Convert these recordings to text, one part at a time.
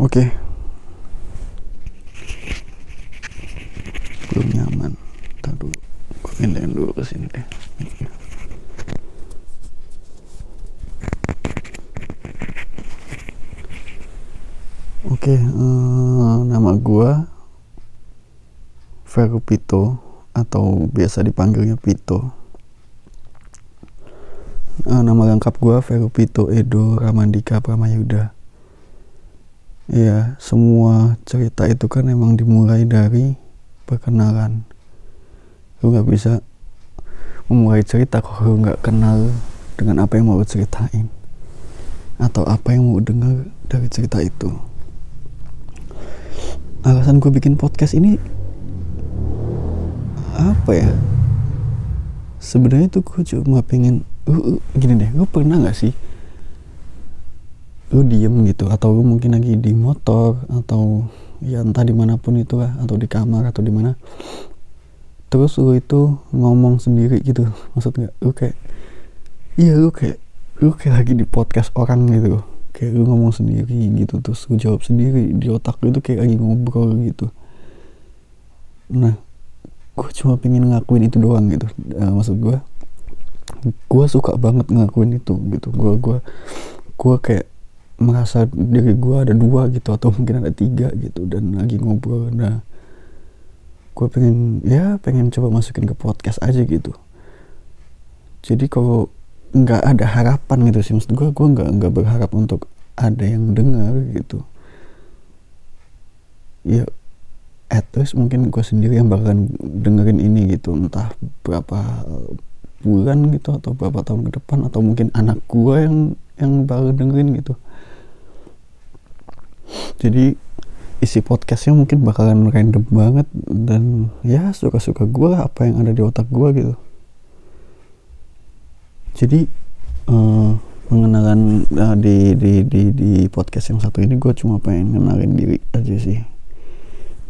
Oke. Belum nyaman. Ntar dulu. Gue pindahin dulu ke sini deh. Oke, eh, nama gua Vero Pito atau biasa dipanggilnya Pito. Eh, nama lengkap gua Vero Pito Edo Ramandika Pramayuda. Iya, semua cerita itu kan emang dimulai dari perkenalan. Lu nggak bisa memulai cerita kalau nggak kenal dengan apa yang mau ceritain atau apa yang mau dengar dari cerita itu. Alasan gue bikin podcast ini apa ya? Sebenarnya tuh gue cuma pengen, uh, uh, gini deh, lu pernah nggak sih lu diem gitu atau lu mungkin lagi di motor atau ya entah di mana pun itu lah atau di kamar atau di mana terus lu itu ngomong sendiri gitu maksud nggak? Lu kayak iya lu kayak lu kayak lagi di podcast orang gitu kayak lu ngomong sendiri gitu terus lu jawab sendiri di otak lu itu kayak lagi ngobrol gitu. Nah gue cuma pengen ngelakuin itu doang gitu uh, maksud gue gue suka banget ngelakuin itu gitu gue gue gue kayak merasa diri gue ada dua gitu atau mungkin ada tiga gitu dan lagi ngobrol. Nah gue pengen ya pengen coba masukin ke podcast aja gitu. Jadi kalau nggak ada harapan gitu sih maksud gue gue nggak nggak berharap untuk ada yang dengar gitu. Ya at least mungkin gue sendiri yang bakalan dengerin ini gitu entah berapa bulan gitu atau berapa tahun ke depan atau mungkin anak gue yang yang baru dengerin gitu jadi isi podcastnya mungkin bakalan random banget dan ya suka-suka gue apa yang ada di otak gue gitu. Jadi uh, pengenalan uh, di, di di di podcast yang satu ini gue cuma pengen kenalin diri aja sih.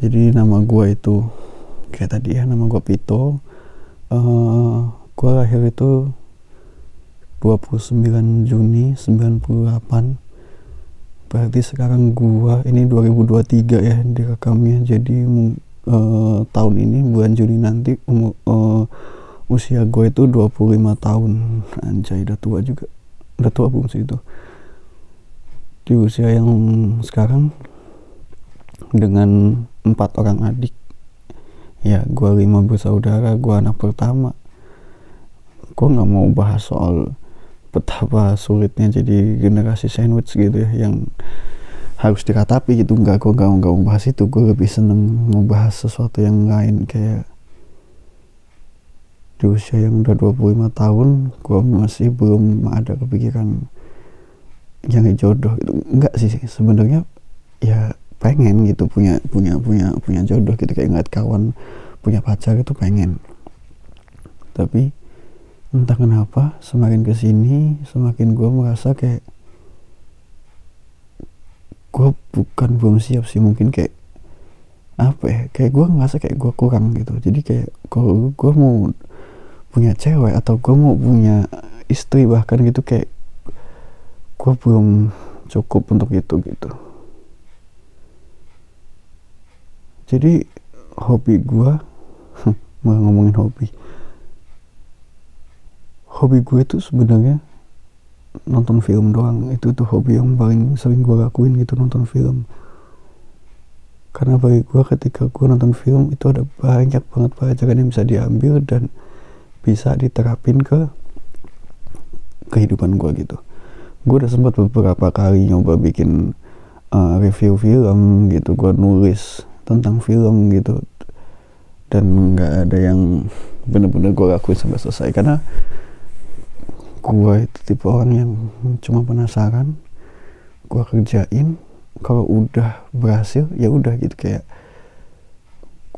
Jadi nama gue itu kayak tadi ya nama gue Pito. Uh, eh, gue lahir itu 29 Juni 98 berarti sekarang gua ini 2023 ya direkamnya. Jadi uh, tahun ini bulan Juni nanti umur uh, usia gue itu 25 tahun. Anjay udah tua juga. Udah tua belum sih itu? Di usia yang sekarang dengan empat orang adik. Ya gue lima bersaudara gue anak pertama. Gue nggak mau bahas soal betapa sulitnya jadi generasi sandwich gitu ya yang harus diratapi gitu. Nggak gue nggak nggak membahas itu. Gue lebih seneng membahas sesuatu yang lain. Kayak di usia yang udah 25 tahun gue masih belum ada kepikiran yang jodoh itu enggak sih sebenarnya ya pengen gitu punya punya punya punya jodoh gitu. Kayak ngeliat kawan punya pacar itu pengen. Tapi entah kenapa semakin ke sini semakin gue merasa kayak gue bukan belum siap sih. Mungkin kayak apa ya kayak gue ngerasa kayak gue kurang gitu. Jadi kayak kalau gue mau punya cewek atau gue mau punya istri bahkan gitu kayak gue belum cukup untuk itu gitu. Jadi hobi gue mau ngomongin hobi hobi gue tuh sebenarnya nonton film doang. Itu tuh hobi yang paling sering gue lakuin gitu nonton film. Karena bagi gue ketika gue nonton film itu ada banyak banget pelajaran yang bisa diambil dan bisa diterapin ke kehidupan gue gitu. Gue udah sempat beberapa kali nyoba bikin uh, review film gitu. Gue nulis tentang film gitu. Dan nggak ada yang bener-bener gue lakuin sampai selesai. Karena gue itu tipe orang yang cuma penasaran gue kerjain kalau udah berhasil ya udah gitu kayak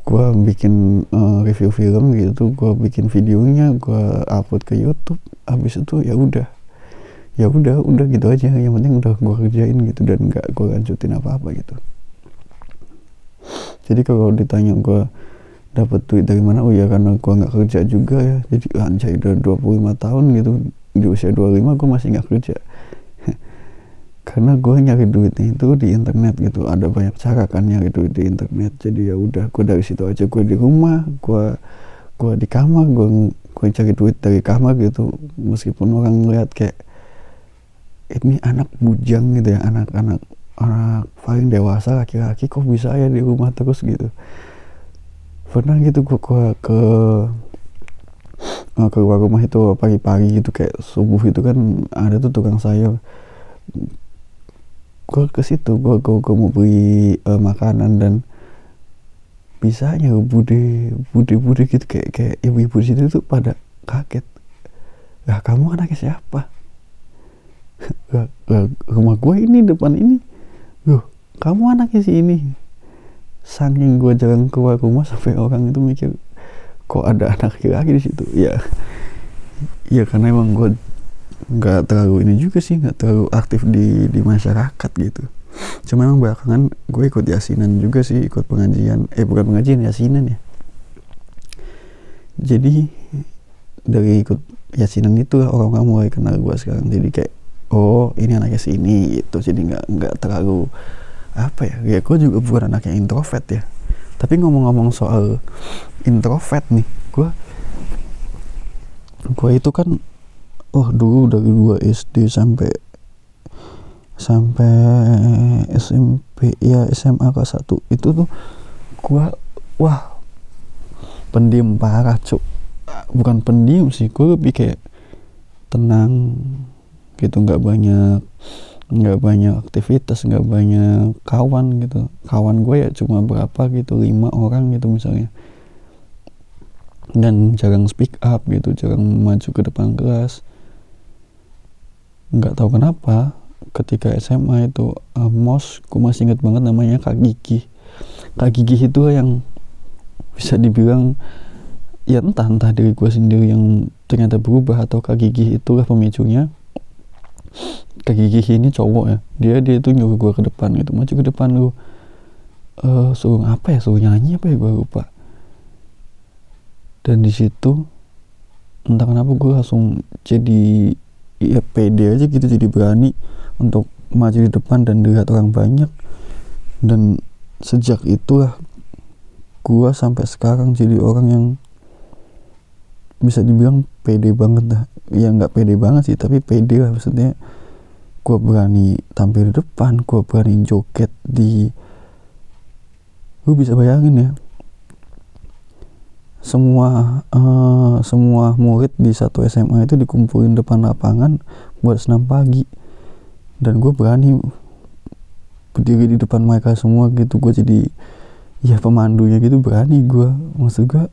gue bikin uh, review film gitu gue bikin videonya gue upload ke YouTube habis itu ya udah. Ya udah udah gitu aja yang penting udah gue kerjain gitu dan nggak gue lanjutin apa apa gitu. Jadi kalau ditanya gue dapat duit dari mana oh ya karena gue nggak kerja juga ya jadi anjay udah 25 tahun gitu di usia 25 gue masih nggak kerja. Karena gue nyari duitnya itu di internet gitu. Ada banyak cara kan nyari duit di internet. Jadi ya udah gue dari situ aja. Gue di rumah gue gue di kamar gue gue cari duit dari kamar gitu. Meskipun orang ngeliat kayak ini anak bujang gitu ya anak-anak anak paling dewasa laki-laki kok bisa ya di rumah terus gitu. Pernah gitu gue ke ke ke keluar rumah itu pagi-pagi gitu kayak subuh itu kan ada tuh tukang sayur. Gue ke situ gue gue, gue mau beli uh, makanan dan bisanya bude bude bude gitu kayak kayak ibu-ibu di situ tuh pada kaget. Lah kamu anaknya siapa? Lah, lah, rumah gue ini depan ini. Loh kamu anaknya si ini? Saking gue jalan keluar rumah sampai orang itu mikir kok ada anak laki-laki di situ? Ya ya karena emang gue nggak terlalu ini juga sih nggak terlalu aktif di di masyarakat gitu. Cuma emang belakangan gue ikut yasinan juga sih ikut pengajian. Eh bukan pengajian yasinan ya. Jadi dari ikut yasinan itu orang-orang mulai kenal gue sekarang. Jadi kayak oh ini anaknya si ini itu jadi nggak nggak terlalu apa ya ya gue juga bukan anak yang introvert ya tapi ngomong-ngomong soal introvert nih gue gue itu kan oh dulu dari gua SD sampai sampai SMP ya SMA kelas 1 itu tuh gua wah pendiam parah cuk. Bukan pendiam sih gua lebih kayak tenang gitu nggak banyak nggak banyak aktivitas nggak banyak kawan gitu. Kawan gue ya cuma berapa gitu lima orang gitu misalnya. Dan jarang speak up gitu jarang maju ke depan kelas. Nggak tahu kenapa ketika SMA itu uh, mos gue masih inget banget namanya Kak Gigi. Kak Gigi itu yang bisa dibilang ya entah entah diri gue sendiri yang ternyata berubah atau Kak Gigi itulah pemicunya Kak Gigi ini cowok ya. Dia dia itu nyuruh gue ke depan gitu. Maju ke depan lu. Uh, suruh apa ya? Suruh nyanyi apa ya? Gue lupa. Dan di situ entah kenapa gue langsung jadi ya pede aja gitu. Jadi berani untuk maju di depan dan dilihat orang banyak. Dan sejak itulah gua sampai sekarang jadi orang yang bisa dibilang pede banget dah ya nggak pede banget sih tapi pede lah maksudnya gua berani tampil di depan gua berani joget di lu bisa bayangin ya. Semua uh, semua murid di satu SMA itu dikumpulin depan lapangan buat senam pagi. Dan gue berani berdiri di depan mereka semua gitu. Gue jadi ya pemandunya gitu berani gue maksud gue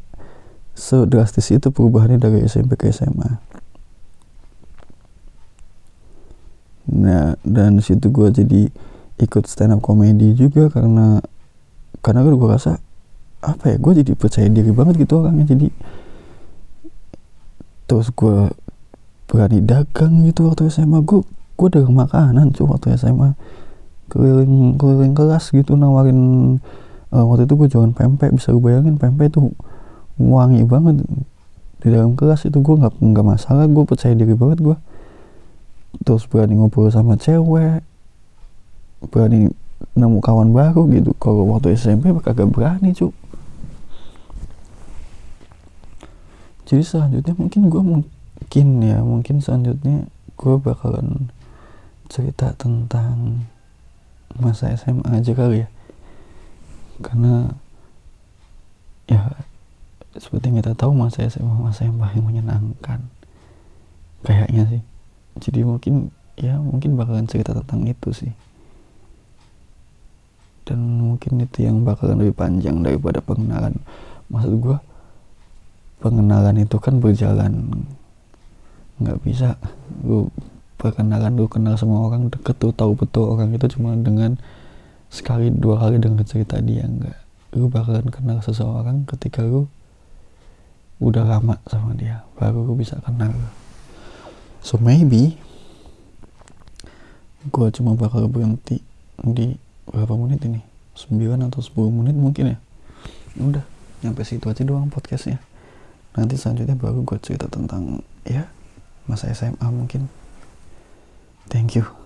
sedrastis itu perubahannya dari SMP ke SMA nah dan situ gue jadi ikut stand up comedy juga karena karena gue rasa apa ya gue jadi percaya diri banget gitu orangnya. Jadi terus gue berani dagang gitu waktu SMA gue gue dagang makanan cuy waktu SMA keliling keliling kelas gitu nawarin uh, waktu itu gue jualan pempek. Bisa gue bayangin pempek itu wangi banget di dalam kelas itu. Gue nggak nggak masalah. Gue percaya diri banget gue terus berani ngobrol sama cewek berani nemu kawan baru gitu. Kalau waktu SMP kagak berani cuy jadi selanjutnya mungkin gue mungkin ya mungkin selanjutnya gue bakalan cerita tentang masa SMA aja kali ya. Karena ya seperti yang kita tahu masa SMA masa yang paling menyenangkan kayaknya sih jadi mungkin ya mungkin bakalan cerita tentang itu sih. Dan mungkin itu yang bakalan lebih panjang daripada pengenalan. Maksud gue pengenalan itu kan berjalan. Nggak bisa. Lu perkenalan lu kenal semua orang deket tuh tahu betul orang itu cuma dengan sekali dua kali dengan cerita dia nggak. Lu bakalan kenal seseorang ketika lu udah lama sama dia baru lu bisa kenal so maybe gue cuma bakal berhenti di berapa menit ini? 9 atau 10 menit mungkin ya? Udah nyampe situ aja doang podcastnya. Nanti selanjutnya baru gue cerita tentang ya masa SMA mungkin. Thank you